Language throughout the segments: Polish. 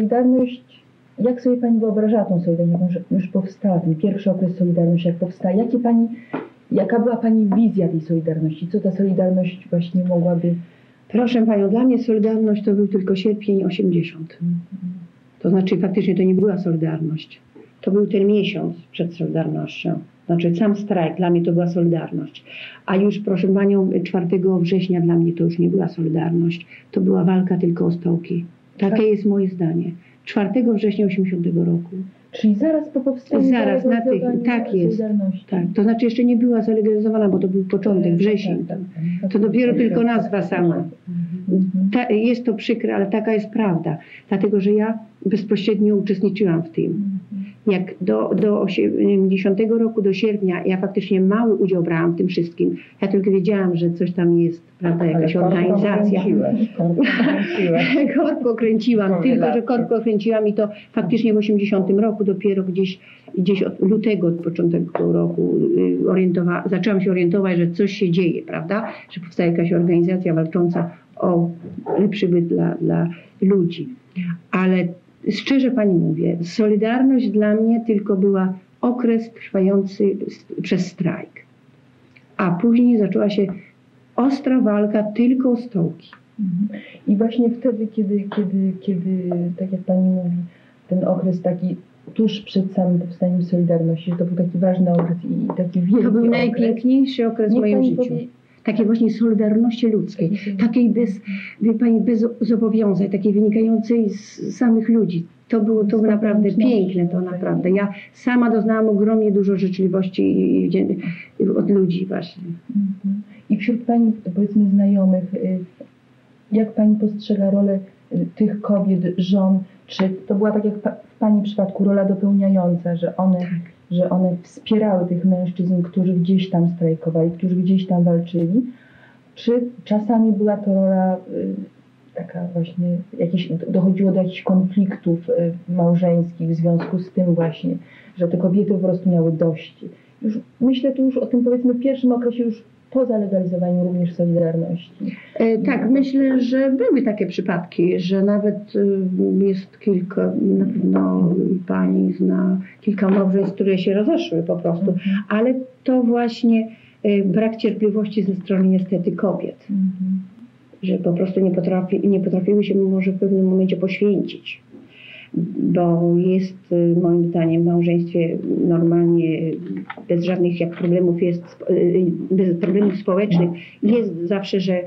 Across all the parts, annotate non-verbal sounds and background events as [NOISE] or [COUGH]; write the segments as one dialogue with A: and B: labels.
A: Solidarność, jak sobie Pani wyobrażała tą Solidarność, już, już powstała, ten pierwszy okres Solidarności, jak powstała, jakie Pani, jaka była Pani wizja tej Solidarności, co ta Solidarność właśnie mogłaby...
B: Proszę Panią, dla mnie Solidarność to był tylko sierpień 80. To znaczy faktycznie to nie była Solidarność. To był ten miesiąc przed Solidarnością. Znaczy sam strajk, dla mnie to była Solidarność. A już proszę Panią, 4 września dla mnie to już nie była Solidarność. To była walka tylko o stołki. Takie
A: Tak.
B: jest moje zdanie. 4 września 80 roku.
A: Czyli zaraz po powstaniu
B: Zaraz, na tych- tak jest. Tak, to znaczy jeszcze nie była zalegalizowana, bo to był początek, wrzesień.
A: Tak, tak, tak.
B: To dopiero tylko nazwa sama.
A: Mhm.
B: Ta, jest to przykre, ale taka jest prawda. Dlatego, że ja bezpośrednio uczestniczyłam w tym. Jak do, do 80 roku, do sierpnia, ja faktycznie mały udział brałam w tym wszystkim. Ja tylko wiedziałam, że coś tam jest, prawda, jakaś
C: Ale
B: organizacja. Korko [LAUGHS] kręciłam,
C: Powiem
B: tylko że korko kręciłam i to faktycznie w 80 roku, dopiero gdzieś, gdzieś od lutego, od początku roku y, orientowa- zaczęłam się orientować, że coś się dzieje, prawda? Że powstaje jakaś organizacja walcząca o lepszy byt dla, dla ludzi. Ale szczerze Pani mówię, Solidarność dla mnie tylko była okres trwający przez strajk. A później zaczęła się ostra walka tylko o stołki.
A: Mhm. I właśnie wtedy, kiedy, kiedy, kiedy, tak jak Pani mówi, ten okres taki tuż przed samym powstaniem Solidarności, że to był taki ważny okres i taki wielki
B: To był
A: okres.
B: najpiękniejszy okres w moim życiu.
A: powie-
B: Takiej właśnie solidarności ludzkiej, takiej bez, wie pani, bez zobowiązań, takiej wynikającej z samych ludzi. To było to naprawdę piękne, to naprawdę. Ja sama doznałam ogromnie dużo życzliwości i- i wdzię- od ludzi właśnie.
A: Mhm. I wśród Pani, powiedzmy, znajomych, y, jak Pani postrzega rolę y, tych kobiet, żon, czy to była tak jak w Pani przypadku rola dopełniająca, że one, że one wspierały tych mężczyzn, którzy gdzieś tam strajkowali, którzy gdzieś tam walczyli, czy czasami była to rola y, taka właśnie, jakieś, dochodziło do jakichś konfliktów y, małżeńskich w związku z tym właśnie, że te kobiety po prostu miały dość. Już, myślę tu już o tym powiedzmy pierwszym okresie już po zalegalizowaniu również Solidarności.
B: E, tak, myślę, że były takie przypadki, że nawet y, jest kilka, na pewno pani zna kilka małżeństw, które się rozeszły po prostu, ale to właśnie y, brak cierpliwości ze strony niestety kobiet.
A: Mhm.
B: że po prostu nie, potrafi, nie potrafiły się może w pewnym momencie poświęcić. Bo jest y, moim zdaniem w małżeństwie normalnie bez żadnych jak problemów jest, y, bez problemów społecznych jest zawsze, że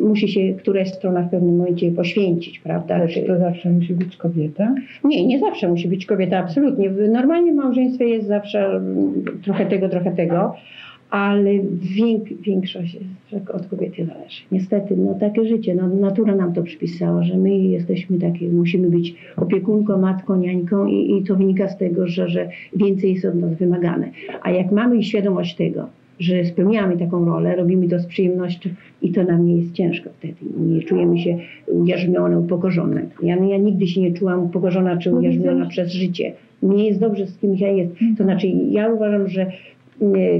B: musi się któraś strona w pewnym momencie poświęcić, prawda?
C: Ale czy to zawsze musi być kobieta?
B: Nie, nie zawsze musi być kobieta, absolutnie. W normalnym małżeństwie jest zawsze mm, trochę tego, trochę tego, ale wiek, większość od kobiety zależy. Niestety, no takie życie, no, natura nam to przypisała, że my jesteśmy takie, musimy być opiekunką, matką, niańką i, i to wynika z tego, że, że więcej jest od nas wymagane. A jak mamy świadomość tego, że spełniamy taką rolę, robimy to z przyjemnością i to nam nie jest ciężko wtedy. Nie czujemy się ujarzmione, upokorzone. Ja, ja nigdy się nie czułam upokorzona czy ujarzmiona przez życie. Mnie jest dobrze z kim ja jest. To znaczy ja uważam, że nie,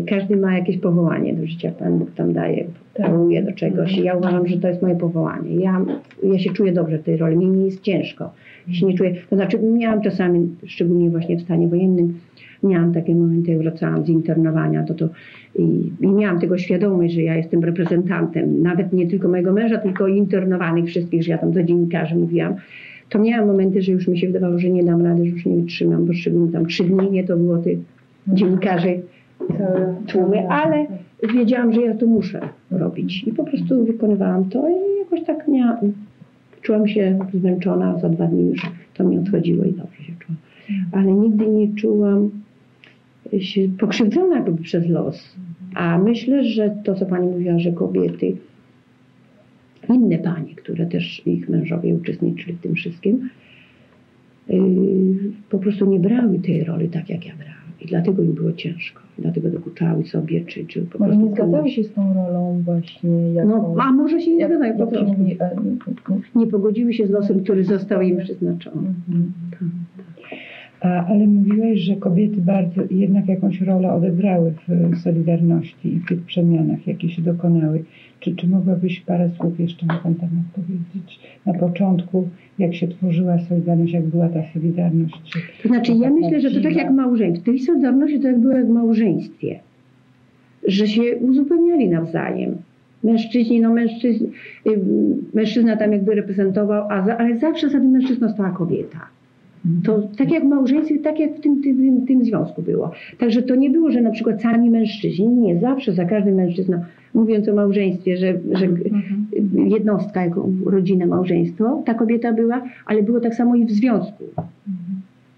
B: każdy ma jakieś powołanie do życia. Pan Bóg tam daje, powołuje do czegoś. I ja uważam, że to jest moje powołanie. Ja, ja się czuję dobrze w tej roli. Mi nie jest ciężko. Się nie czuję, to znaczy miałam czasami, szczególnie właśnie w stanie wojennym, miałam takie momenty, jak wracałam z internowania, to to i, i miałam tego świadomość, że ja jestem reprezentantem, nawet nie tylko mojego męża, tylko internowanych wszystkich, że ja tam do dziennikarzy mówiłam. To miałam momenty, że już mi się wydawało, że nie dam rady, że już nie wytrzymam, bo szczególnie tam trzy dni, nie, to było tych dziennikarzy tłumy, ale wiedziałam, że ja to muszę robić i po prostu wykonywałam to i jakoś tak miałam, czułam się zmęczona, za dwa dni już to mi odchodziło i dobrze się czułam. Ale nigdy nie czułam się pokrzywdzona jakby przez los. A myślę, że to, co Pani mówiła, że kobiety, inne panie, które też ich mężowie uczestniczyli w tym wszystkim, yy, po prostu nie brały tej roli tak, jak ja brałam. I dlatego im było ciężko. I dlatego dokuczały sobie, czy, czy po
A: Może
B: prostu
A: nie zgadzały się z tą rolą właśnie jaką...
B: No, a może się nie
A: jak,
B: zgadzają po prostu.
A: e,
B: Nie pogodziły się z losem, który został im przeznaczony.
A: mhm.
B: Tak.
C: Ale mówiłeś, że kobiety bardzo jednak jakąś rolę odegrały w Solidarności i w tych przemianach, jakie się dokonały. Czy, czy mogłabyś parę słów jeszcze na ten temat powiedzieć? Na początku, jak się tworzyła Solidarność, jak była ta Solidarność?
B: To znaczy, ja myślę, że to tak jak małżeństwo. Tej solidarności to jak było jak w małżeństwie. Że się uzupełniali nawzajem. Mężczyźni, no mężczyźni, y, mężczyzna tam jakby reprezentował, ale zawsze za tym mężczyzną stała kobieta. To tak jak w małżeństwie, tak jak w tym, tym, tym, związku było. Także to nie było, że na przykład sami mężczyźni, nie, zawsze za każdym mężczyzną, mówiąc o małżeństwie, że, że jednostka, jako rodzinę, małżeństwo, ta kobieta była, ale było tak samo i w związku.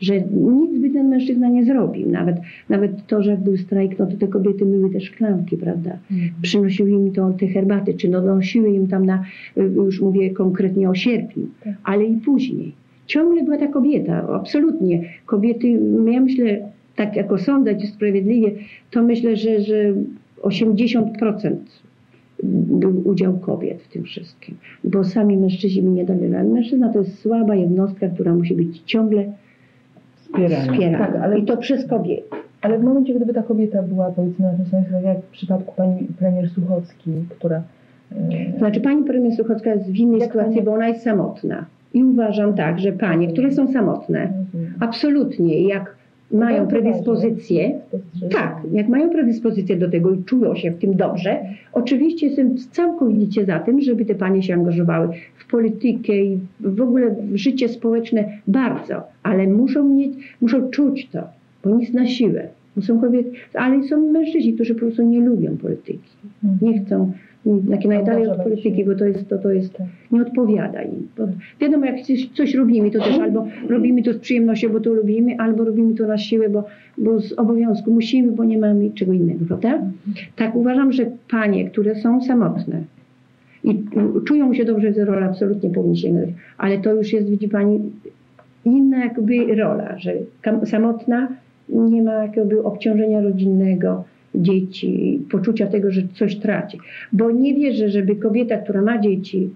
B: Że nic by ten mężczyzna nie zrobił. Nawet, nawet to, że jak był strajk, no to te kobiety myły te szklanki, prawda? Przynosiły im to, te herbaty, czy donosiły im tam na, y, już mówię konkretnie o sierpniu,
A: Tak.
B: ale i później. Ciągle była ta kobieta, absolutnie. Kobiety, ja myślę, tak jako sądzać sprawiedliwie, to myślę, że, że 80% był udział kobiet w tym wszystkim. Bo sami mężczyźni mi nie dali rady. Mężczyzna to jest słaba jednostka, która musi być ciągle
C: Wspierana.
B: wspierana.
A: Tak, ale-
B: I to przez kobiety.
A: Ale w momencie, gdyby ta kobieta była powiedzmy na tym samym stanowisku, jak w przypadku pani premier Suchocki, która e,
B: Znaczy pani premier Suchocka jest w innej
A: Jak
B: sytuacji,
A: pani-
B: bo ona jest samotna. I uważam tak, że panie, które są samotne,
A: rozumiem.
B: absolutnie, jak mają predyspozycję, tak, jak mają predyspozycję do tego i czują się w tym dobrze, oczywiście jestem całkowicie za tym, żeby te panie się angażowały w politykę i w ogóle w życie społeczne bardzo, ale muszą mieć, muszą czuć to, bo nic na siłę. Są kobiety, ale są mężczyźni, którzy po prostu nie lubią polityki.
A: Mhm.
B: Nie chcą takie najdalej od polityki, bo to jest, to, to jest
A: Tak.
B: nie odpowiada im. Bo wiadomo, jak coś, coś robimy, to też albo robimy to z przyjemnością, bo to lubimy, albo robimy to na siłę, bo, bo z obowiązku musimy, bo nie mamy czego innego, prawda? Tak uważam, że panie, które są samotne i czują się dobrze w roli, absolutnie powinny sięgnąć, ale to już jest, widzi pani, inna jakby rola, że samotna nie ma jakiegoby obciążenia rodzinnego, dzieci, poczucia tego, że coś traci. Bo nie wierzę, żeby kobieta, która ma dzieci,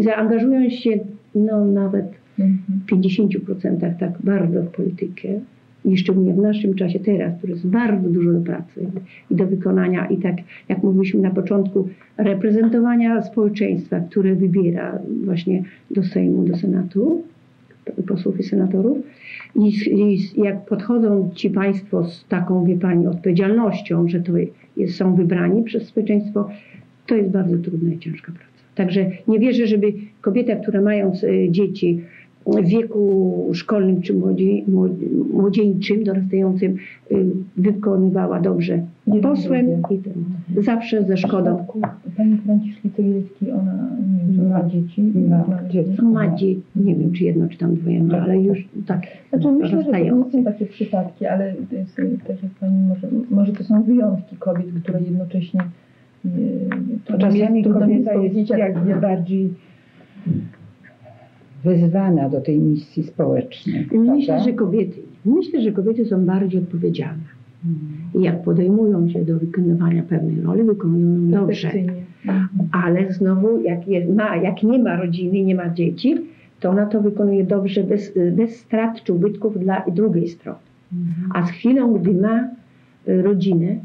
B: zaangażując się no, nawet
A: Mhm.
B: w 50% tak bardzo w politykę, i szczególnie w naszym czasie teraz, który jest bardzo dużo do pracy i do wykonania, i tak jak mówiliśmy na początku, reprezentowania społeczeństwa, które wybiera właśnie do Sejmu, do Senatu, posłów i senatorów. I, i jak podchodzą ci Państwo z taką, wie Pani, odpowiedzialnością, że to jest, są wybrani przez społeczeństwo, to jest bardzo trudna i ciężka praca. Także nie wierzę, żeby kobieta, która mając e, dzieci w wieku szkolnym czy młodzie, młodzi- młodzieńczym, dorastającym, y, wykonywała dobrze posłem i ten, zawsze ze szkodą.
A: Pani Franciszki Cegielskiej, ona nie wiem, ma dzieci.
C: ma dziecko.
B: Ma dzieci, nie wiem czy jedno, czy tam dwoje ma, ale już tak
A: Znaczy myślę, że to nie są takie przypadki, ale to jest, e, tak jak Pani może, może to są wyjątki kobiet, które jednocześnie e,
C: To
A: trudno mi
C: czasami kobieta jest
A: jak-
C: bardziej wyzwana do tej misji społecznej.
B: Myślę,
C: prawda?
B: że kobiety, myślę, że kobiety są bardziej odpowiedzialne. I jak podejmują się do wykonywania pewnej roli, wykonują ją dobrze. Ale znowu, jak, jest, ma, jak nie ma rodziny, nie ma dzieci, to ona to wykonuje dobrze, bez, bez strat czy ubytków dla drugiej strony. A z chwilą, gdy ma y, rodzinę,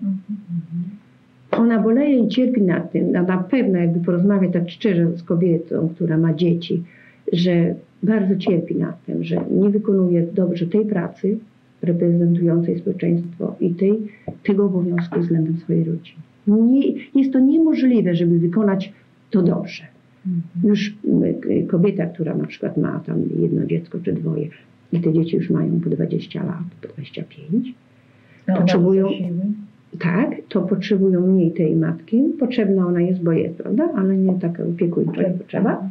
B: ona boleje i cierpi nad tym, na, na pewno jakby porozmawiać tak szczerze z kobietą, która ma dzieci, że bardzo cierpi nad tym, że nie wykonuje dobrze tej pracy reprezentującej społeczeństwo i tej, tego obowiązku względem swojej rodziny. Nie, jest to niemożliwe, żeby wykonać to dobrze. Już y, kobieta, która na przykład ma tam jedno dziecko czy dwoje i te dzieci już mają po 20 lat, po 25,
A: A ona
B: Potrzebują- tak, to potrzebują mniej tej matki. Potrzebna ona jest, bo jest, prawda? Ale nie taka opiekuńcza jak potrzeba.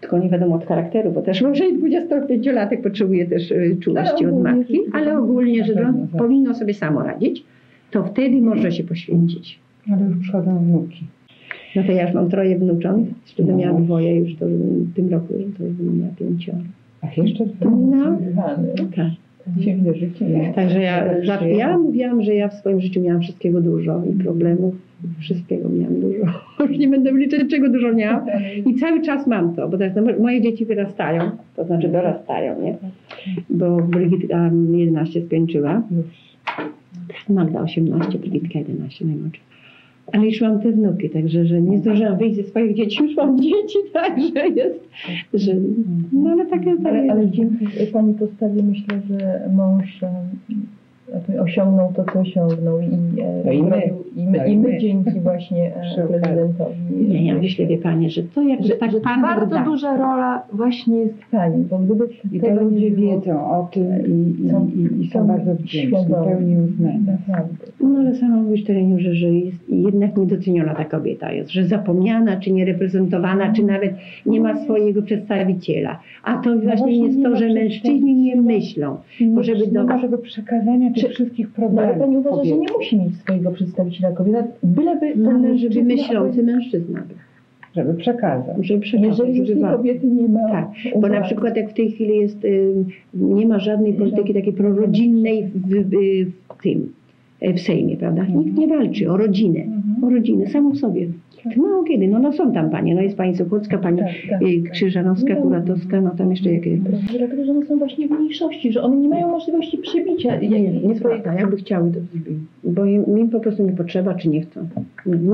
B: Tylko nie wiadomo od charakteru, bo też może i 25-latek potrzebuje też y, czułości od matki, ale
A: biorąc,
B: ogólnie, że
C: tak.
B: powinno sobie samo radzić, to wtedy może się poświęcić.
C: Ale już przychodzą wnuki.
B: No to ja już mam troje wnucząt, jeszcze bym miała
C: No.
B: dwoje już to w tym roku, to bym miała pięcioro.
C: Ach, jeszcze dwa.
B: No,
A: Kochany.
B: tak.
C: Dziwne życie. nie?
B: Także ja,
C: żyjemy.
B: ja mówiłam, że ja w swoim życiu miałam wszystkiego dużo i problemów, wszystkiego miałam dużo. [LAUGHS] Już nie będę liczyć, czego dużo miałam. I cały czas mam to, bo teraz no, moje dzieci wyrastają, to znaczy dorastają, nie? Bo Brigitka 11 skończyła. Magda 18, Brigitka 11 najmłodsza. Ale już mam te wnuki, także że nie zdążyłam wyjść ze swoich dzieci, już mam dzieci, [LAUGHS] także jest, że no ale takie
A: Ale, ale dzięki Pani postawie myślę, że mąż osiągnął to, co osiągnął i,
C: No i my.
A: I, my,
C: No
A: i my
C: my.
A: dzięki właśnie e, prezydentowi.
B: Nie, ja myślę, wie Panie, że to jak
A: że,
B: tak
A: że
B: Pan
A: bardzo
B: da.
A: duża rola właśnie jest Pani, bo gdyby
C: I to ludzie
A: nie było,
C: wiedzą o tym i, i,
A: Są-
C: i, i są
A: są
C: bardzo wdzięczni, pełni uznania.
B: No ale sama mówisz Tereniu, że, że jest jednak niedoceniona ta kobieta jest, że zapomniana, czy niereprezentowana, czy nawet nie ma swojego przedstawiciela. A to właśnie
C: właśnie
B: jest
C: nie
B: to, że mężczyźni nie myślą. Bo żeby
C: nie
B: do-
C: przekazania tych
A: Czy-
C: wszystkich
A: No, ale
C: problemów.
A: Pani uważa, że
C: kobiet.
A: nie musi mieć swojego przedstawiciela kobieta, byleby
B: No,
A: ten mężczyzna-
B: myślący mężczyzna.
C: Żeby przekazać.
B: Żeby przekazać,
A: Jeżeli już tej kobiety nie ma
B: Tak, bo na przykład jak w tej chwili jest, nie ma żadnej polityki takiej prorodzinnej w, w, w tym, w Sejmie, prawda? Nikt nie walczy o rodzinę,
A: Mhm.
B: o rodzinę samą w sobie. Mało kiedy, no, no są tam panie, no jest pani Sochocka, pani
A: Tak, tak,
B: y,
A: tak.
B: Krzyżanowska,
A: No.
B: Kuratowska, no tam jeszcze jakie...
A: Dlatego, że one są właśnie w mniejszości, że one nie mają możliwości przebicia.
B: Nie, nie, nie prawda, jakby chciały, to bo im, im po prostu nie potrzeba, czy nie chcą.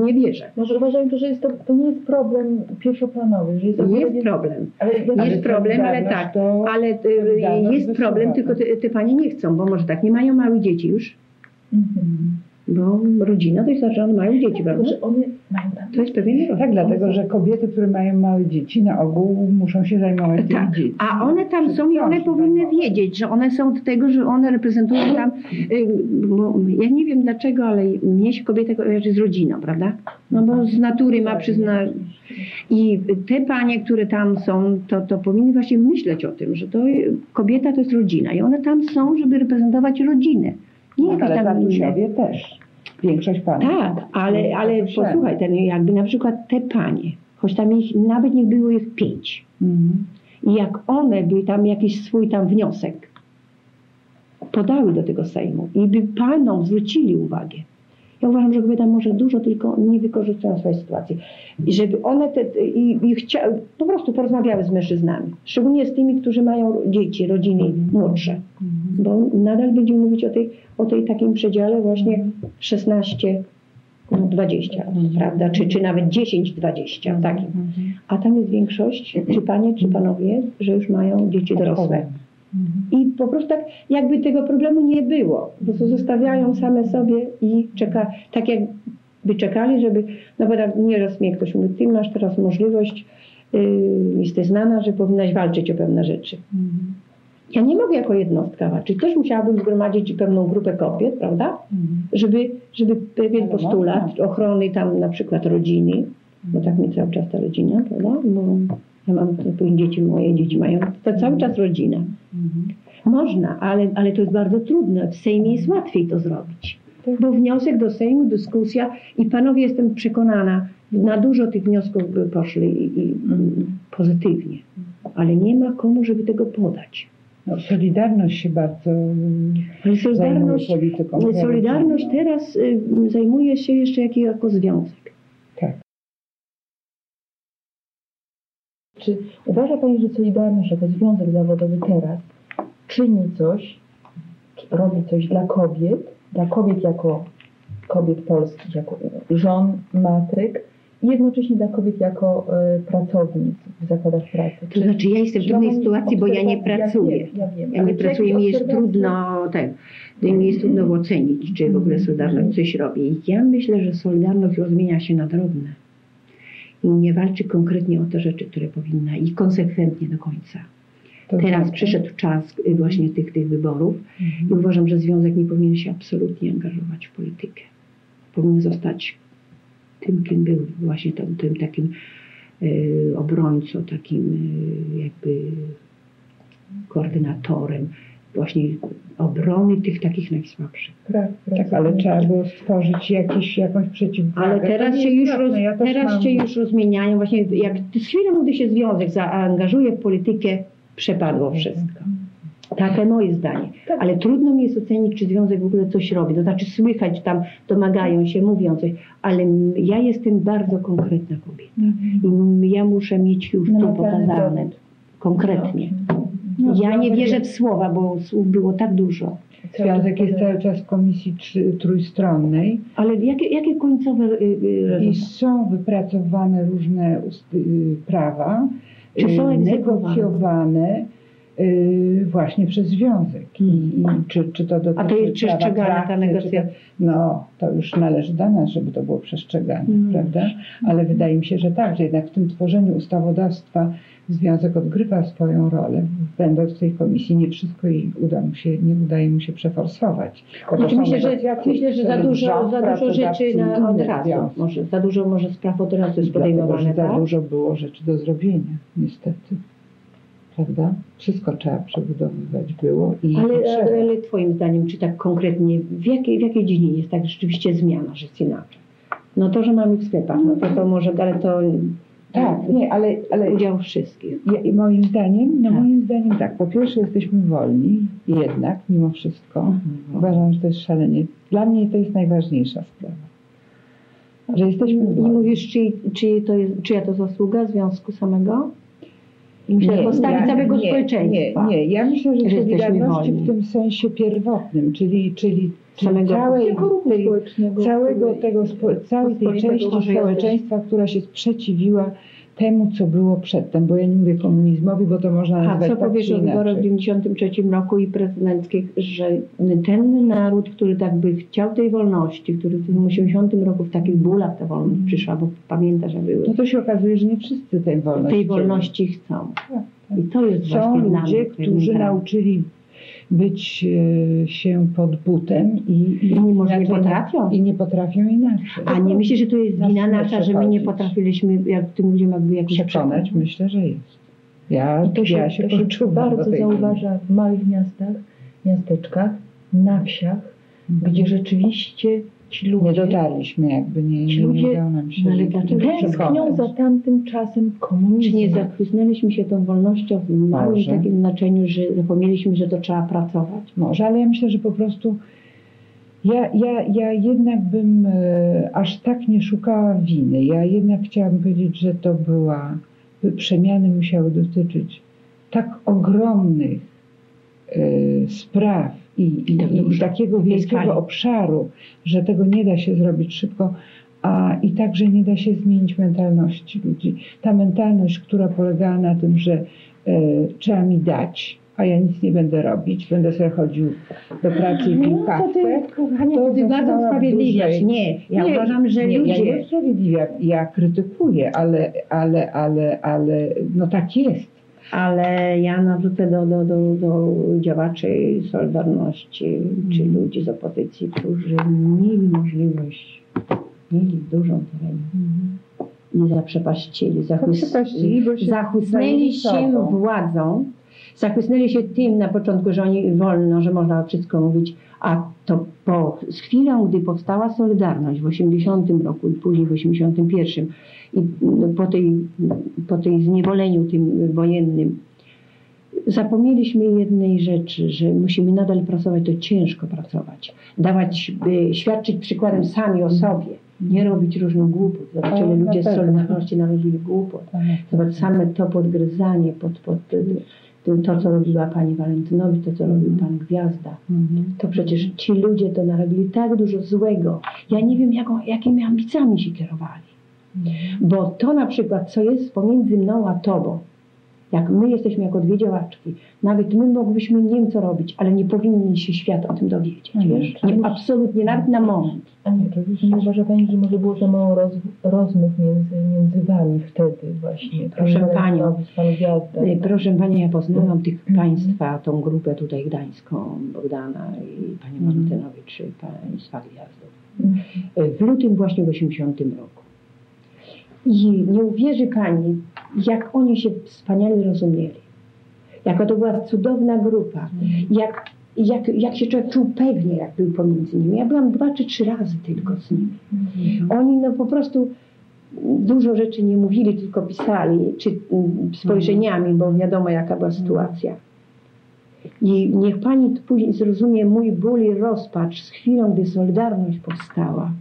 B: Nie wierzę.
A: Może uważają, to, że jest to, to nie jest problem pierwszoplanowy, że jest, to
B: Jest problem.
A: Ale ja
B: Jest problem, ale tak,
C: to
B: ale y, jest problem,
C: tak.
B: tylko te, te panie nie chcą, bo może tak, nie mają małych dzieci już,
A: Mhm.
B: bo rodzina to jest znaczy, że one mają dzieci, prawda?
A: Że one mają tam...
B: To jest pewien rodzaj.
C: Tak, dlatego, że kobiety, które mają małe dzieci, na ogół muszą się zajmować tymi
B: Tak,
C: dziećmi.
B: a one tam są i one powinny
C: zajmować.
B: wiedzieć, że one są od tego, że one reprezentują tam, y, bo ja nie wiem dlaczego, ale mnie się kobieta kojarzy z rodziną, prawda? No bo z natury ma przyzna... I te panie, które tam są, to, to powinny właśnie myśleć o tym, że to kobieta to jest rodzina i one tam są, żeby reprezentować rodzinę. Nie jakieś
C: Ale tatusiowie też. Większość panów.
B: Tak, ale, ale
C: Tatusiami.
B: posłuchaj, ten, jakby na przykład te panie, choć tam ich, nawet niech było ich pięć,
C: Mhm.
B: i jak one by tam jakiś swój tam wniosek podały do tego Sejmu i by panom zwrócili uwagę. Ja uważam, że kobieta może dużo, tylko nie wykorzystują swojej sytuacji. I żeby one te, i, i chcia, po prostu porozmawiały z mężczyznami. Szczególnie z tymi, którzy mają dzieci, rodziny młodsze. Bo nadal będziemy mówić o tej, o tej takim przedziale właśnie 16 no 20, prawda? Czy, czy nawet 10-20, takim.
C: Mhm.
B: A tam jest większość, czy panie, czy panowie, że już mają dzieci dorosłe. I po prostu tak, jakby tego problemu nie było. Po prostu zostawiają same sobie i czeka, tak jakby czekali, żeby, no bo nieraz mnie ktoś mówi, ty masz teraz możliwość, yy, jesteś znana, że powinnaś walczyć o pewne rzeczy.
C: Mhm.
B: Ja nie mogę jako jednostka walczyć. Też musiałabym zgromadzić pewną grupę kobiet, prawda?
C: Mhm.
B: Żeby, żeby pewien postulat ochrony tam na przykład rodziny, bo tak mi cały czas ta rodzina, prawda? Bo ja mam, dzieci, moje dzieci mają, to cały czas rodzina.
C: Mhm.
B: Można, ale, ale to jest bardzo trudne. W Sejmie jest łatwiej to zrobić. Bo wniosek do Sejmu, dyskusja i panowie jestem przekonana, na dużo tych wniosków by poszli i, i pozytywnie. Ale nie ma komu, żeby tego podać.
C: No, Solidarność się bardzo mm,
B: Solidarność,
C: polityką.
B: Solidarność teraz y, zajmuje się jeszcze jako związek.
C: Tak.
A: Czy uważa Pani, że Solidarność jako związek zawodowy teraz czyni coś, czy robi coś dla kobiet, dla kobiet jako kobiet polskich, jako żon, matryk i jednocześnie dla kobiet jako y, pracownic w zakładach pracy?
B: To znaczy ja jestem w trudnej sytuacji, bo ja nie pracuję.
A: Ja wiem, ja wiem.
B: Ja nie pracuję, mi jest trudno, tak, mi jest trudno ocenić, czy w ogóle Solidarność coś robi. Ja myślę, że Solidarność rozmienia się na drobne i nie walczy konkretnie o te rzeczy, które powinna i konsekwentnie do końca.
C: To
B: Teraz
C: znaczy?
B: przyszedł czas y, właśnie tych, tych wyborów i uważam, że związek nie powinien się absolutnie angażować w politykę. Powinien zostać tym, kim był, właśnie tym, tym takim y, obrońcą, takim y, jakby koordynatorem właśnie obrony tych takich najsłabszych.
A: Pra-
C: Tak, ale
A: pracownic.
C: trzeba było stworzyć jakiś, jakąś przeciwwagę.
B: Ale
C: To
B: teraz się już, roz,
C: ja
B: teraz
C: mam-
B: się już rozmieniają. Właśnie jak z chwilą, gdy się związek zaangażuje w politykę, przepadło wszystko. Takie moje zdanie.
A: Tak.
B: Ale trudno mi jest ocenić, czy związek w ogóle coś robi. To znaczy słychać tam, domagają się, mówią coś, ale ja jestem bardzo konkretna kobieta. I m- ja muszę mieć już to
A: Namacalny
B: pokazane. Konkretnie.
C: No,
B: Ja nie wierzę w słowa, bo słów było tak dużo.
C: Związek jest cały czas w komisji trzy, trójstronnej
B: Ale jakie, jakie końcowe y, y,
C: i są wypracowane różne y, prawa,
B: Czy są
C: negocjowane y, właśnie przez związek. I, i czy, czy to dotyczy
B: A to jest przestrzegana ta negocjacja?
C: to- No, to już należy do nas, żeby to było przestrzegane,
B: Mm.
C: prawda? Ale wydaje mi się, że tak, że jednak w tym tworzeniu ustawodawstwa Związek odgrywa swoją rolę. Będąc w tej komisji, nie wszystko jej uda mu się, nie udaje mu się przeforsować.
B: Znaczy, myślę, że, myślę, że za dużo, za dużo rzeczy na, od razu. Może, za dużo może spraw od razu jest
C: Dlatego,
B: podejmowane,
C: że za
B: tak?
C: dużo było rzeczy do zrobienia, niestety. Prawda? Wszystko trzeba przebudowywać było i
B: Ale, ale, ale twoim zdaniem, czy tak konkretnie, w jakiej, w jakiej dziedzinie jest tak rzeczywiście zmiana, że jest inaczej? No to, że mamy w sklepach, no to, to może, ale to
C: Tak, nie, ale, ale
B: udział wszystkich.
C: ja, i moim zdaniem, no
B: Tak.
C: moim zdaniem tak, po pierwsze jesteśmy wolni, jednak, mimo wszystko. Uważam, że to jest szalenie. Dla mnie to jest najważniejsza sprawa. Że jesteśmy
B: I
C: wolni.
B: mówisz, czy, czy to jest, czyja to zasługa związku samego? Myślę, postawi
C: ja-
B: całego
C: nie,
B: społeczeństwa.
C: Nie, nie, ja myślę, że
B: Że
C: solidarności w tym sensie pierwotnym, czyli, czyli, czyli całej tej, całego tego, całej tej części społeczeństwa, która się sprzeciwiła temu, co było przedtem, bo ja nie mówię komunizmowi, bo to można
B: A
C: nazwać
B: co
C: tak
B: powiesz o wyborach w
C: inaczej.
B: 1993 roku i prezydenckich, że ten naród, który tak by chciał tej wolności, który w tym 80 roku w takich bólach ta wolność przyszła, bo pamiętasz, że były,
C: No to się okazuje, że nie wszyscy tej wolności
B: tej wolności chcą.
C: Tak, tak.
B: I to jest
C: Są ludzie, którzy nauczyli być e, się pod butem i,
B: I nie może nie potrafią.
C: I nie potrafią inaczej.
B: A nie myślisz, że to jest wina nasza, że my nie potrafiliśmy jak tym ludziom jakby jakoś
C: przekonać? Myślę, że jest. Ja,
A: I to się,
C: ja się,
A: to się bardzo zauważa w małych miastach, miasteczkach, na wsiach,
C: chwili.
A: gdzie rzeczywiście ci ludzie
C: Nie dotarliśmy jakby, nie, nie,
A: ludzie-
C: udało nam się
B: ale dlaczego
A: tęsknią za tamtym czasem
B: Czy
A: komunizmu.
B: nie zachłysnęliśmy się tą wolnością w małym
C: Może.
B: takim znaczeniu, że zapomnieliśmy, że to trzeba pracować?
C: Może, ale ja myślę, że po prostu ja, ja, ja jednak bym e, aż tak nie szukała winy. Ja jednak chciałabym powiedzieć, że to była, by przemiany musiały dotyczyć tak ogromnych e, spraw i, i, i, takiego wielkiego obszaru, że tego nie da się zrobić szybko, a i także nie da się zmienić mentalności ludzi. Ta mentalność, która polegała na tym, że e, trzeba mi dać, a ja nic nie będę robić, będę sobie chodził do pracy i pił
B: No to
C: kawkę.
B: ty, kochanie,
C: to
B: ty bardzo usprawiedliwiasz. Nie, ja
C: Nie,
B: uważam, że
C: nie,
B: ludzie...
C: Ja nie usprawiedliwiam, ja krytykuję, ale, ale, ale, ale no tak jest.
B: Ale ja narzucę do, do, do, do działaczy Solidarności czy ludzi z opozycji, którzy mieli możliwość, mieli dużą terenie i zaprzepaścili, zachłys... Zachłysnęli się władzą, zachłysnęli się tym na początku, że oni wolno, że można wszystko mówić, a to po, z chwilą, gdy powstała Solidarność w 80 roku i później w 81 i no, po, tej, po tej zniewoleniu tym wojennym, zapomnieliśmy jednej rzeczy, że musimy nadal pracować, to ciężko pracować, dawać, świadczyć przykładem sami o sobie, nie robić różnych głupot. Zobaczyli
C: O, na
B: ludzie z. Solidarności narobili głupot. Zobacz, same to podgryzanie pod, pod to, co robiła pani Walentynowicz, to, co robił pan Gwiazda. To przecież ci ludzie to narobili tak dużo złego. Ja nie wiem, jaką, jakimi ambicjami się kierowali. Bo to na przykład, co jest pomiędzy mną a tobą, jak my jesteśmy jako dwie działaczki, nawet my moglibyśmy nie wiem co robić, ale nie powinien się świat o tym dowiedzieć,
C: Mhm.
B: wiesz? Nie, absolutnie, nawet na moment.
A: A nie, nie uważa Pani, że może było za mało roz, rozmów między, między Wami wtedy właśnie?
B: Proszę
A: Pani
B: panią.
A: Walentynowicz, Pan Gwiazda.
B: Y, Proszę Pani, ja poznałam tych
A: Mhm.
B: Państwa, tą grupę tutaj gdańską, Bogdana i Pani
C: Mhm.
B: Walentynowicz, i Państwa Gwiazdów.
A: Mhm.
B: w lutym właśnie w 80 roku. I nie uwierzy Pani, jak oni się wspaniale rozumieli. Jaka to była cudowna grupa. Jak, jak, jak się człowiek czuł pewnie, jak był pomiędzy nimi. Ja byłam dwa czy trzy razy tylko z nimi. Oni no po prostu dużo rzeczy nie mówili, tylko pisali, czy mm, spojrzeniami, bo wiadomo jaka była sytuacja. I niech pani później zrozumie mój ból i rozpacz z chwilą, gdy Solidarność powstała.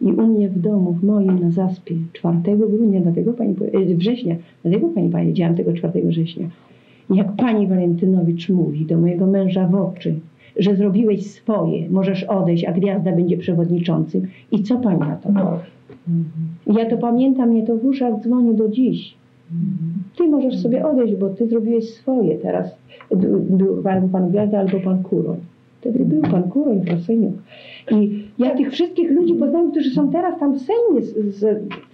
B: I u mnie w domu, w moim na zaspie, 4 grudnia, dlatego pani, e, września, dlatego pani powiedziałam tego 4 września. Jak pani Walentynowicz mówi do mojego męża w oczy, że zrobiłeś swoje, możesz odejść, a gwiazda będzie przewodniczącym. I co pani na to powie? Ja to pamiętam, mnie to w uszach dzwoni do dziś. Ty możesz sobie odejść, bo ty zrobiłeś swoje teraz. Był albo pan Gwiazda, albo pan Kuroń. Wtedy był pan Kuroń, Proseniuk. I ja tych wszystkich ludzi poznałam, którzy są teraz tam w Sejmie z, z,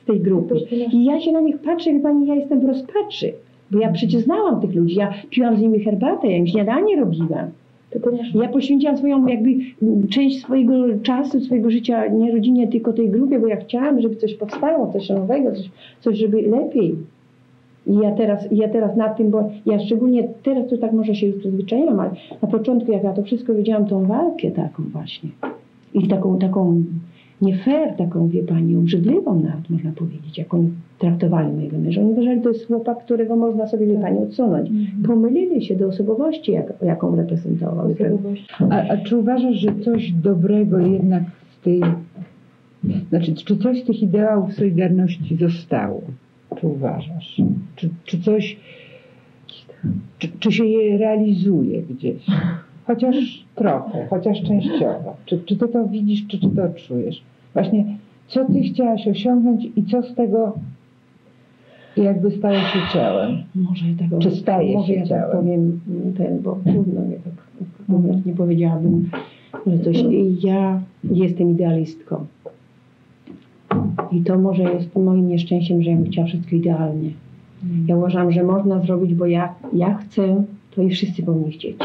B: z tej grupy. I ja się na nich patrzę, wie pani, ja jestem w rozpaczy. Bo ja przecież znałam tych ludzi, ja piłam z nimi herbatę, ja im śniadanie robiłam. Ja poświęciłam swoją jakby część swojego czasu, swojego życia nie rodzinie, tylko tej grupie, bo ja chciałam, żeby coś powstało, coś nowego, coś, coś żeby lepiej. I ja teraz, ja teraz nad tym, bo ja szczególnie teraz to tak może się już przyzwyczaiłam, ale na początku jak ja to wszystko wiedziałam, tą walkę taką właśnie. I taką, taką nie fair, taką wie pani, obrzydliwą nawet można powiedzieć, jak oni traktowali mojego męża. Oni uważali, że to jest chłopak, którego można sobie, wie pani, odsunąć. Pomylili się do osobowości, jak, jaką reprezentował.
C: A, a czy uważasz, że coś dobrego jednak z tej, znaczy, czy coś z tych ideałów Solidarności zostało? Czy uważasz? Czy, czy coś, czy, czy się je realizuje gdzieś? Chociaż trochę, chociaż częściowo. Czy, czy ty to widzisz, czy, czy to czujesz? Właśnie, co ty chciałaś osiągnąć i co z tego jakby stało się ciałem?
B: Może tak,
C: Czy staje
B: może
C: się
B: ja tak
C: ciałem?
B: powiem ten, bo trudno mnie tak mówić, nie powiedziałabym, że coś. Ja jestem idealistką. I to może jest moim nieszczęściem, że ja bym chciała wszystko idealnie. Ja uważam, że można zrobić, bo ja, ja chcę, to i wszyscy powinni chcieć.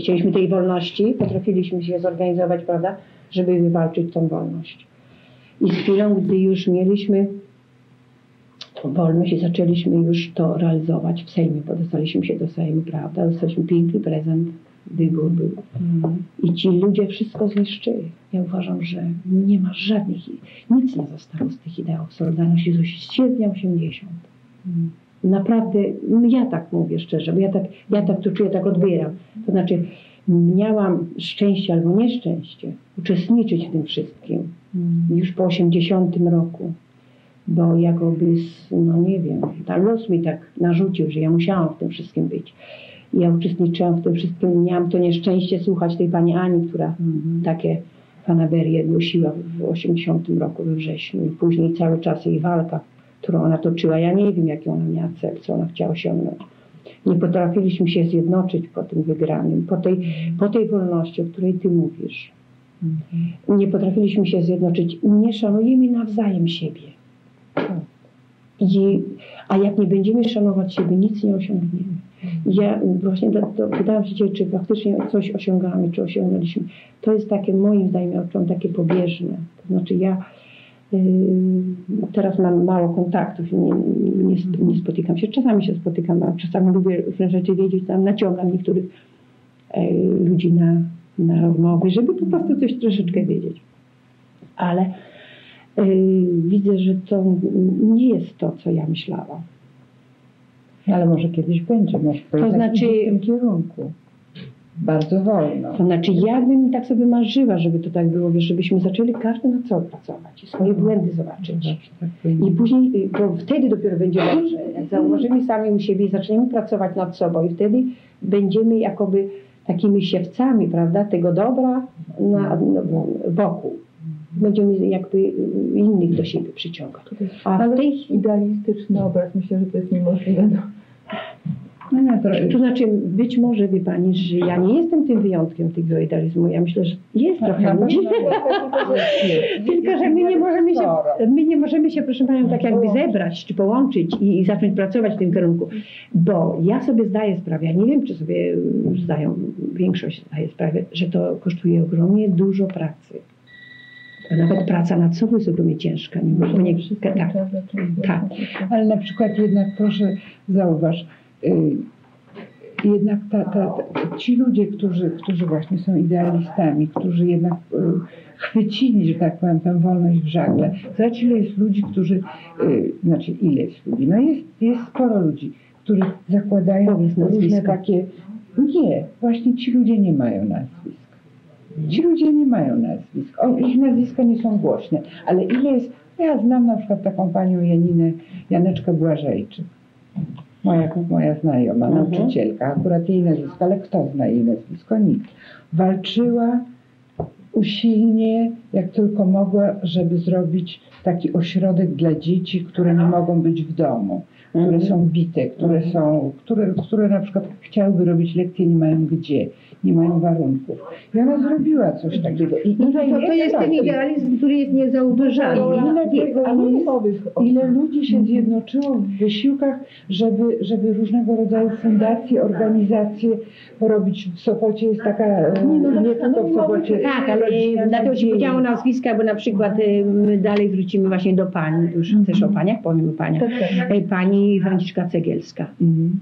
B: Chcieliśmy tej wolności, potrafiliśmy się zorganizować, prawda, żeby wywalczyć tą wolność. I z chwilą, gdy już mieliśmy tą wolność i zaczęliśmy już to realizować w Sejmie, bo dostaliśmy się do Sejmu, prawda, dostaliśmy piękny prezent, wybór był. I ci ludzie wszystko zniszczyli. Ja uważam, że nie ma żadnych, nic nie zostało z tych ideałów Solidarności z sierpnia 80. Naprawdę, ja tak mówię szczerze, bo ja tak, ja tak to czuję, tak odbieram. To znaczy, miałam szczęście albo nieszczęście uczestniczyć w tym wszystkim już po 80 roku, bo jakoby, no nie wiem, tam los mi tak narzucił, że ja musiałam w tym wszystkim być. Ja uczestniczyłam w tym wszystkim, miałam to nieszczęście słuchać tej pani Ani, która takie fanaberie głosiła w 80 roku we wrześniu i później cały czas jej walka, którą ona toczyła. Ja nie wiem, jaki ona miała cel, co ona chciała osiągnąć. Nie potrafiliśmy się zjednoczyć po tym wygranym, po tej, po tej wolności, o której ty mówisz. Nie potrafiliśmy się zjednoczyć. Nie szanujemy nawzajem siebie. I, a jak nie będziemy szanować siebie, nic nie osiągniemy. Ja właśnie pytałam się czy faktycznie coś osiągamy, czy osiągnęliśmy. To jest takie, moim zdaniem, ja takie pobieżne. To znaczy ja teraz mam mało kontaktów i nie, nie, nie spotykam się. Czasami się spotykam, a czasami lubię różne rzeczy wiedzieć, tam naciągam niektórych yy, ludzi na, na rozmowy, żeby po prostu coś troszeczkę wiedzieć. Ale yy, widzę, że to nie jest to, co ja myślałam.
C: Ale może kiedyś będzie, może to,
B: znaczy-
C: w tym kierunku. Bardzo wolno.
B: To znaczy, ja bym tak sobie marzyła, żeby to tak było, wiesz, żebyśmy zaczęli każdy na co pracować i swoje błędy zobaczyć.
C: Zawsze tak powinno
B: I później, y, bo wtedy dopiero będzie dobrze. Jak zauważymy sami u siebie i zaczniemy pracować nad sobą i wtedy będziemy jakoby takimi siewcami, prawda, tego dobra na, no, wokół. Będziemy jakby y, innych do siebie przyciągać. A
A: Ale
B: tej
A: idealistyczny obraz, myślę, że to jest niemożliwe. No.
C: No, no, to,
B: znaczy, być może, wie Pani, że ja nie jestem tym wyjątkiem tego idealizmu. Ja myślę, że jest [LAUGHS] trochę. ludzi. Tylko, że my nie możemy się, my nie możemy się, proszę Panią, tak jakby zebrać, czy połączyć i, i zacząć pracować w tym kierunku. Bo ja sobie zdaję sprawę, ja nie wiem, czy sobie zdają, większość zdaje sprawę, że to kosztuje ogromnie dużo pracy. A Nawet praca nad sobą jest ogromnie ciężka. Nie, nie, tak, tak.
C: Ale na przykład jednak proszę zauważ, jednak ta, ta, ta, ci ludzie, którzy, którzy właśnie są idealistami, którzy jednak y, chwycili, że tak powiem, tę wolność w żagle. Zobacz ile jest ludzi, którzy, y, znaczy ile jest ludzi, no jest, jest sporo ludzi, których zakładają
B: Powiedz
C: różne
B: nazwiska.
C: takie... Nie, właśnie ci ludzie nie mają nazwisk. Ci ludzie nie mają nazwisk. O, ich nazwiska nie są głośne. Ale ile jest... Ja znam na przykład taką panią Janinę, Janeczkę Błażejczyk. Moja, moja znajoma,
B: Mhm.
C: nauczycielka. Akurat jej nazwisko, ale kto zna jej nazwisko? Nikt. Walczyła usilnie, jak tylko mogła, żeby zrobić taki ośrodek dla dzieci, które nie mogą być w domu, które
B: Mhm.
C: są bite, które są, które, które na przykład chciałyby robić lekcje, nie mają gdzie, nie mają warunków. I ona zrobiła coś takiego. I
B: No to, to, to jest ten idealizm, który jest niezauważalny.
C: ile ile ludzi się zjednoczyło w wysiłkach, żeby, żeby różnego rodzaju fundacje, organizacje porobić. W Sopocie jest taka, e,
A: Nie, no,
C: nie
A: no,
C: tylko w
A: no,
C: Sopocie.
B: Tak, ale dlatego
C: nadziei.
B: powiedziałam nazwiska, bo na przykład my dalej wrócimy właśnie do pani, już też o paniach, powiem o paniach.
A: Tak, tak.
B: Y, Pani Franciszka Cegielska.
C: Mhm.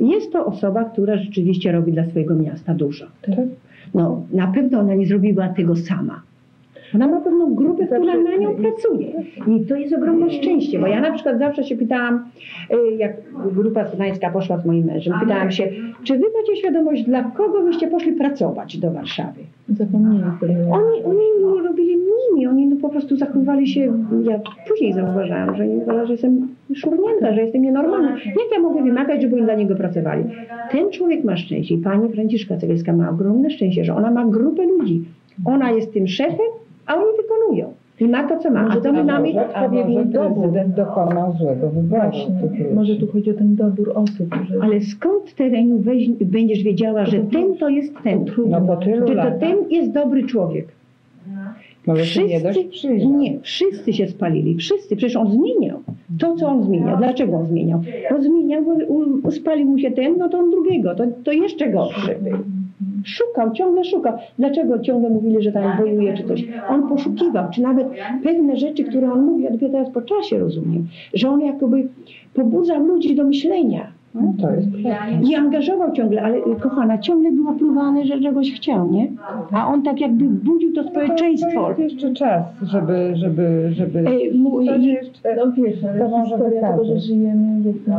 B: Jest to osoba, która rzeczywiście robi dla swojego miasta dużo.
A: Tak.
B: No, na pewno ona nie zrobiła tego sama. Ona ma pewną grupę, która na nią pracuje. I to jest ogromne szczęście, bo ja na przykład zawsze się pytałam, y, jak grupa studencka poszła z moim mężem, pytałam się, czy wy macie świadomość, dla kogo wyście poszli pracować do Warszawy?
A: Sobie.
B: Oni, oni robili nimi, oni no, po prostu zachowywali się, ja później zauważyłam, że że jestem szurnięta, że jestem nienormalna. Jak ja mogę wymagać, żeby oni dla niego pracowali? Ten człowiek ma szczęście i pani Franciszka Cegielska ma ogromne szczęście, że ona ma grupę ludzi. Ona jest tym szefem, a oni wykonują. I ma to, co ma. A to my mamy
A: odpowiedni dobór.
C: prezydent dokonał złego wyboru.
A: Może tu chodzi o ten dobór osób, że
B: Ale skąd terenu weź, będziesz wiedziała, że ten to jest ten?
C: No po tylu
B: Że to ten jest dobry człowiek.
C: Może się nie dość przyjrzeć.
B: nie, wszyscy się spalili, wszyscy, przecież on zmieniał. To, co on zmieniał, dlaczego on zmieniał? On zmieniał, bo spalił mu się ten, no to on drugiego, to, to jeszcze gorszy był. Szukał, ciągle szukał. Dlaczego ciągle mówili, że tam wojuje czy coś? On poszukiwał, czy nawet pewne rzeczy, które on mówi, ja dopiero teraz po czasie rozumiem, że on jakoby pobudzał ludzi do myślenia.
C: No, to jest prawda.
B: I angażował ciągle, ale y, kochana, ciągle było próbane, że czegoś chciał, nie? A on tak jakby budził to społeczeństwo.
C: To jest jeszcze czas, żeby, żeby, żeby...
B: E, mu-
C: To jeszcze-
A: No wiesz, ale
C: To może
A: historia tego, że żyjemy w tym...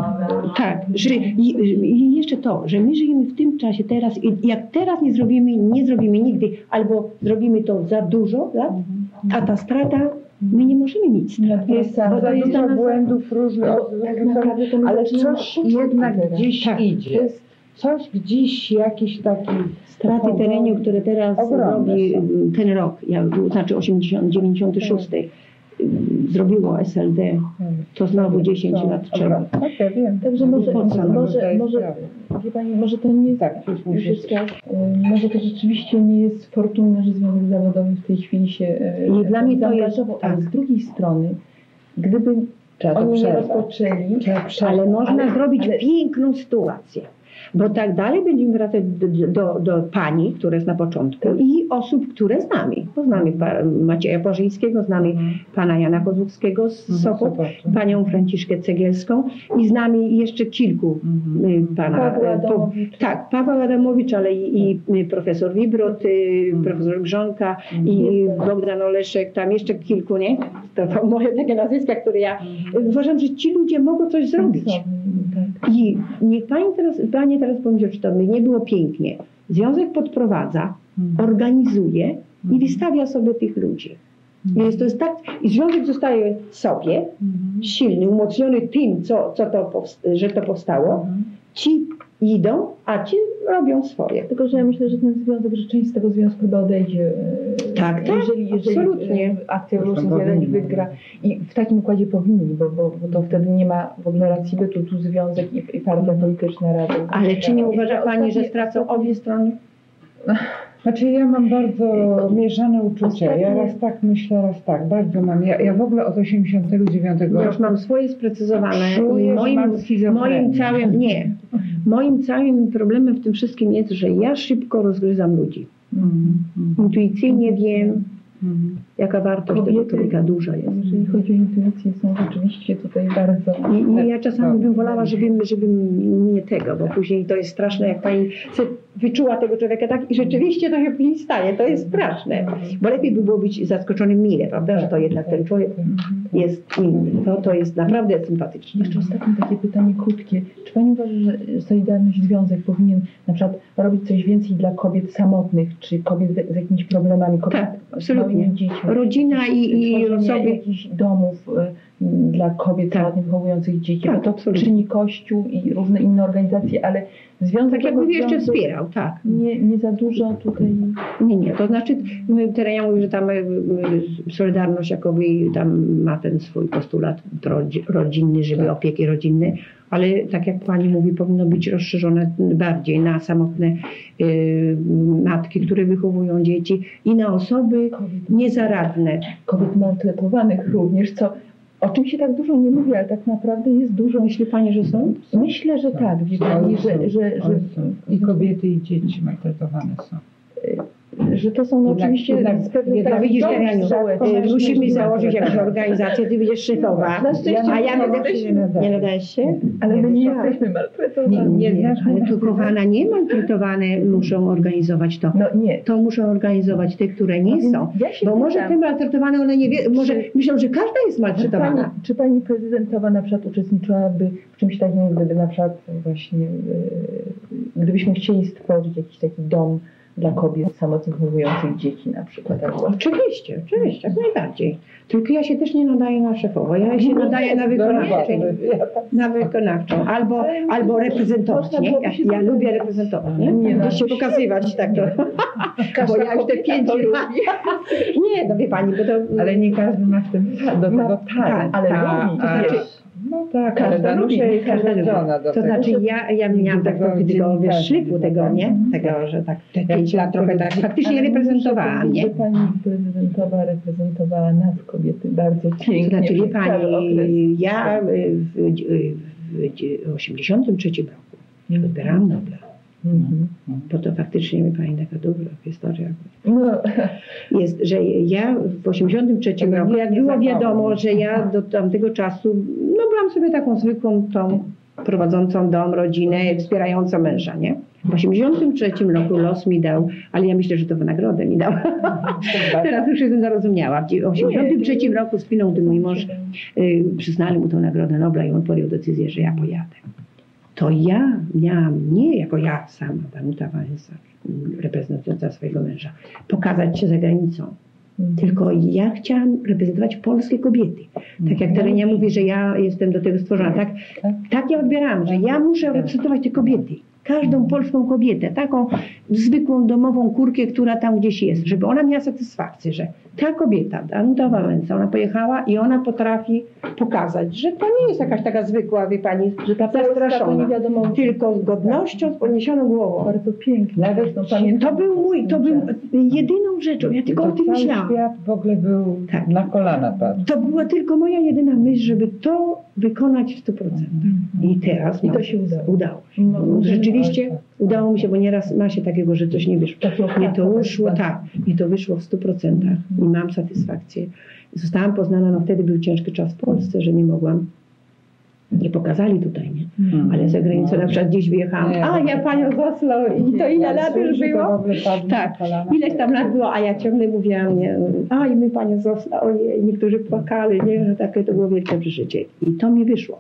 B: Tak, że, i, i jeszcze to, że my żyjemy w tym czasie teraz i jak teraz nie zrobimy, nie zrobimy nigdy, albo zrobimy to za dużo lat, a ta strata, my nie możemy mieć straty.
C: Jest
A: Bo to jest
C: dużo
A: dla nas-
C: błędów różnych,
A: tak naprawdę to
C: ale coś jednak
A: teraz.
C: gdzieś
B: Tak.
C: idzie.
A: To jest
C: Coś gdzieś, jakiś taki...
B: Straty terenu, które teraz robi
C: są.
B: ten rok, znaczy 80, 96, mm, zrobiło SLD, to znowu 10 lat trzeba.
C: Tak, ja wiem.
A: Także może, może, może,
C: prawda.
A: wie pani, może to nie jest,
C: Tak, już
A: już jest czas, y, może to rzeczywiście nie jest fortunne, że Związek Zawodowy w tej chwili się y,
B: I dla mnie to jest-
A: zaangażował, ale
B: tak.
A: z drugiej strony, gdyby
C: Trzeba to
A: oni nie rozpoczęli.
B: Ale można
A: Ale-
B: zrobić
A: ale-
B: piękną sytuację. Bo tak dalej będziemy wracać do, do, do pani, która jest na początku i osób, które znamy. Bo znamy Macieja Bożyńskiego, znamy pana Jana Kozłowskiego z Sopot,
C: Sopotu.
B: panią Franciszkę Cegielską i znamy jeszcze kilku
C: Mhm.
B: y, pana.
A: Pawła
B: y, po- tak, Paweł Adamowicz, ale i, i y, profesor Wibrot, y, profesor Grzonka i Bogdan Oleszek, tam jeszcze kilku, nie? To, to moje takie nazwiska, które ja uważam, że ci ludzie mogą coś zrobić. I niech pani teraz, panie teraz pomyślą, czy to by nie było pięknie. Związek podprowadza, organizuje i wystawia sobie tych ludzi. Więc to jest tak, i związek zostaje sobie silny, umocniony tym, co, co to że to powstało. Ci idą, a ci robią swoje.
A: Tylko, że ja myślę, że ten związek, że część z tego związku chyba odejdzie. e,
B: Tak, tak,
A: jeżeli, jeżeli
B: absolutnie.
A: e, akcja
C: powinni.
A: wygra. I w takim układzie powinni, bo, bo, bo to wtedy nie ma w ogóle racji bytu, tu związek i, i partia polityczna rady.
B: Ale czy nie uważa pani, że stracą obie strony? [LAUGHS]
C: Znaczy ja mam bardzo mieszane uczucia. Ja raz tak myślę, raz tak. Bardzo mam. Ja, ja w ogóle od 89
B: Ja już
C: roku
B: mam swoje sprecyzowane
C: czuję,
B: moim, moim całym, nie, moim całym problemem w tym wszystkim jest, że ja szybko rozgryzam ludzi.
C: Mhm.
B: Intuicyjnie wiem,
C: Mhm.
B: Jaka wartość tego
A: Kobiety-
B: człowieka duża jest.
A: Jeżeli chodzi o intuicję, są rzeczywiście tutaj bardzo...
B: I, i ja czasami
C: Tak.
B: bym wolała, żeby, żeby nie tego, bo później to jest straszne, jak pani wyczuła tego człowieka tak i rzeczywiście to się później stanie. To jest straszne. Bo lepiej by było być zaskoczonym mile, prawda, że to jednak ten człowiek jest inny. To, to jest naprawdę sympatyczne.
A: Jeszcze ostatnie takie pytanie krótkie. Czy Pani uważa, że Solidarność Związek powinien na przykład robić coś więcej dla kobiet samotnych, czy kobiet z, z jakimiś problemami, kobiet
B: Tak, absolutnie.
A: Dziećmi?
B: Rodzina i, i osoby.
A: jakichś domów y, dla kobiet
B: Tak.
A: wychowujących dzieci,
B: Tak,
A: to
B: absolutnie.
A: czyni Kościół i różne inne organizacje, ale Związek
B: Tak jakby jeszcze wspierał, tak.
A: Nie, nie za dużo tutaj.
B: Nie, nie, to znaczy teraz ja mówię, że tam y, y, Solidarność jakoby tam ma ten swój postulat rodzi- rodzinny, żeby
C: Tak.
B: opieki rodzinne, ale tak jak pani mówi, powinno być rozszerzone bardziej na samotne y, matki, które wychowują dzieci i na osoby niezaradne.
A: kobiet maltretowanych również, co o czym się tak dużo nie mówi, ale tak naprawdę jest dużo.
B: Myśli pani, że są?
A: Myślę, że tak, wie pani, że, że, że,
C: są. I kobiety, i dzieci maltretowane są.
A: Że to są no
C: Jednak-
A: oczywiście
C: jednak-
A: z pewnych
C: jednak
B: widzisz,
A: społecznych.
B: Y, Musimy założyć jakąś organizację, ty będziesz szefowa. A ja
A: nie
B: będę...
C: nie nadaje.
B: Nie nadajesz się?
A: Ale my nie
C: Nie,
A: jesteśmy
C: Nie,
A: maltretowani.
C: nie znasz
B: ale tu kochana nie maltretowane muszą organizować to.
A: No nie.
B: To muszą organizować te, które nie są. Bo może te maltretowane, one nie wie, może myślą, że każda jest maltretowana.
A: czy pani prezydentowa na przykład uczestniczyłaby w czymś takim, gdyby na przykład właśnie, e, gdybyśmy chcieli stworzyć jakiś taki dom dla kobiet samotnie wychowujących dzieci na przykład. albo-
B: Oczywiście, oczywiście, jak najbardziej. Tylko ja się też nie nadaję na szefową, ja się nadaję na wykonawczą. Na wykonawczą, albo, albo reprezentować, nie? Ja, ja lubię reprezentować, nie?
A: Nie, no,
B: Gdzieś się pokazywać, tak to. [LAUGHS] Bo ja już te pięć lat... [LAUGHS] Nie, no wie pani, bo to...
C: Ale nie każdy ma w tym do tego
B: tak,
A: ale
B: To znaczy-
C: No tak,
A: Każda lubi,
B: każda
C: urodzona do
B: To
C: tego.
B: znaczy ja, ja miałam tak trochę tego wyszliku tego, nie?
C: zobaczyłam.
B: Tego, że tak te pięć lat trochę tak faktycznie
A: Ale
B: reprezentowałam,
A: muszę
B: nie?
A: powiedzieć, że Pani prezydentowa reprezentowała nas kobiety bardzo pięknie.
B: To znaczy, wie pani, ja w, w, w 83 roku odbierałam Nobla.
A: Mhm.
B: Bo to faktycznie, wie pani, taka dobra historia.
A: No,
B: Jest, że ja w 83
C: Tego
B: roku, jak było wiadomo, że ja do tamtego czasu, no byłam sobie taką zwykłą tą prowadzącą dom, rodzinę, wspierającą męża, nie? W 83 roku los mi dał, ale ja myślę, że to w nagrodę mi dał. [LAUGHS] Teraz już jestem zarozumiała. W 83 roku spinął mój mąż, y, przyznali mu tą nagrodę Nobla i on podjął decyzję, że ja pojadę. To ja miałam, nie jako ja sama, Danuta Wałęsa, reprezentująca swojego męża, pokazać się za granicą. Tylko ja chciałam reprezentować polskie kobiety. Tak jak Terenia mówi, że ja jestem do tego stworzona. Tak, tak ja odbierałam, że ja muszę reprezentować te kobiety. Każdą polską kobietę, taką zwykłą domową kurkę, która tam gdzieś jest, żeby ona miała satysfakcję, że ta kobieta, Danuta Wałęsa, ona pojechała i ona potrafi pokazać, że to nie jest jakaś taka zwykła, wie pani,
A: że ta
B: zastraszona,
A: wiadomo,
B: tylko z godnością, z podniesioną głową.
A: bardzo pięknie.
C: Nawet
A: pamiętam.
B: To był mój, to był jedyną rzeczą, ja tylko o tym myślałam.
C: świat w ogóle był
B: Tak.
C: na kolana padł.
B: To była tylko moja jedyna myśl, żeby to wykonać w 100%. I teraz
A: I
B: no,
A: to się udało.
B: udało.
A: No, no,
B: Rzeczywiście udało mi się, bo nieraz ma się takiego, że coś nie wyszło.
A: Takiego
B: Nie to wyszło,
A: wezwania.
B: tak, nie to wyszło w 100% i mam satysfakcję. Zostałam poznana, no wtedy był ciężki czas w Polsce, że nie mogłam. Nie pokazali tutaj, nie?
C: Mhm.
B: Ale za granicą na przykład gdzieś wyjechałam.
C: Nie,
B: A,
C: no.
B: ja panią z Oslo i to ile lat już było? Tak, ileś tam lat było, a ja ciągle mówiłam, nie, a i my panie z Oslo, ojej, niektórzy płakali, nie, że takie to było wielkie przeżycie. I to mi wyszło.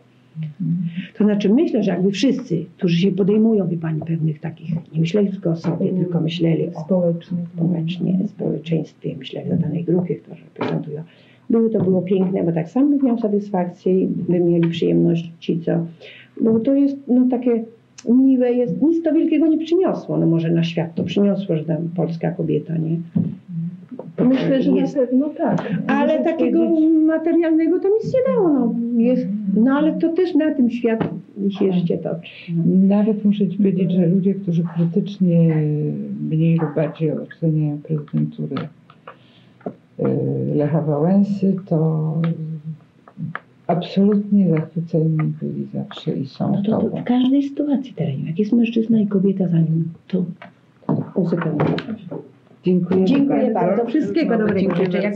B: To znaczy myślę, że jakby wszyscy, którzy się podejmują, wie pani, pewnych takich, nie myśleli tylko o sobie, tylko myśleli o
A: Społeczny.
B: społecznie, społeczeństwie, myśleli o danej grupie, którą reprezentują. Były to było piękne, bo tak sam bym miał satysfakcję i by mieli przyjemność ci, co... Bo to jest no takie miłe, jest, nic to wielkiego nie przyniosło. No może na świat to przyniosło, że tam polska kobieta, nie?
A: Myślę, że
B: jest,
A: na pewno tak.
B: ale takiego
A: powiedzieć,
B: materialnego to nic nie dało. No, jest, no ale to też na tym świat się życie toczy.
C: Nawet muszę ci powiedzieć, że ludzie, którzy krytycznie mniej lub bardziej oceniają prezydenturę e, Lecha Wałęsy, to absolutnie zachwyceni byli zawsze i są
B: No to, to w każdej sytuacji terenie, jak jest mężczyzna i kobieta za nim, to uzupełnia.
C: Dziękuję,
B: Dziękuję bardzo. bardzo. Wszystkiego dobrego życzę.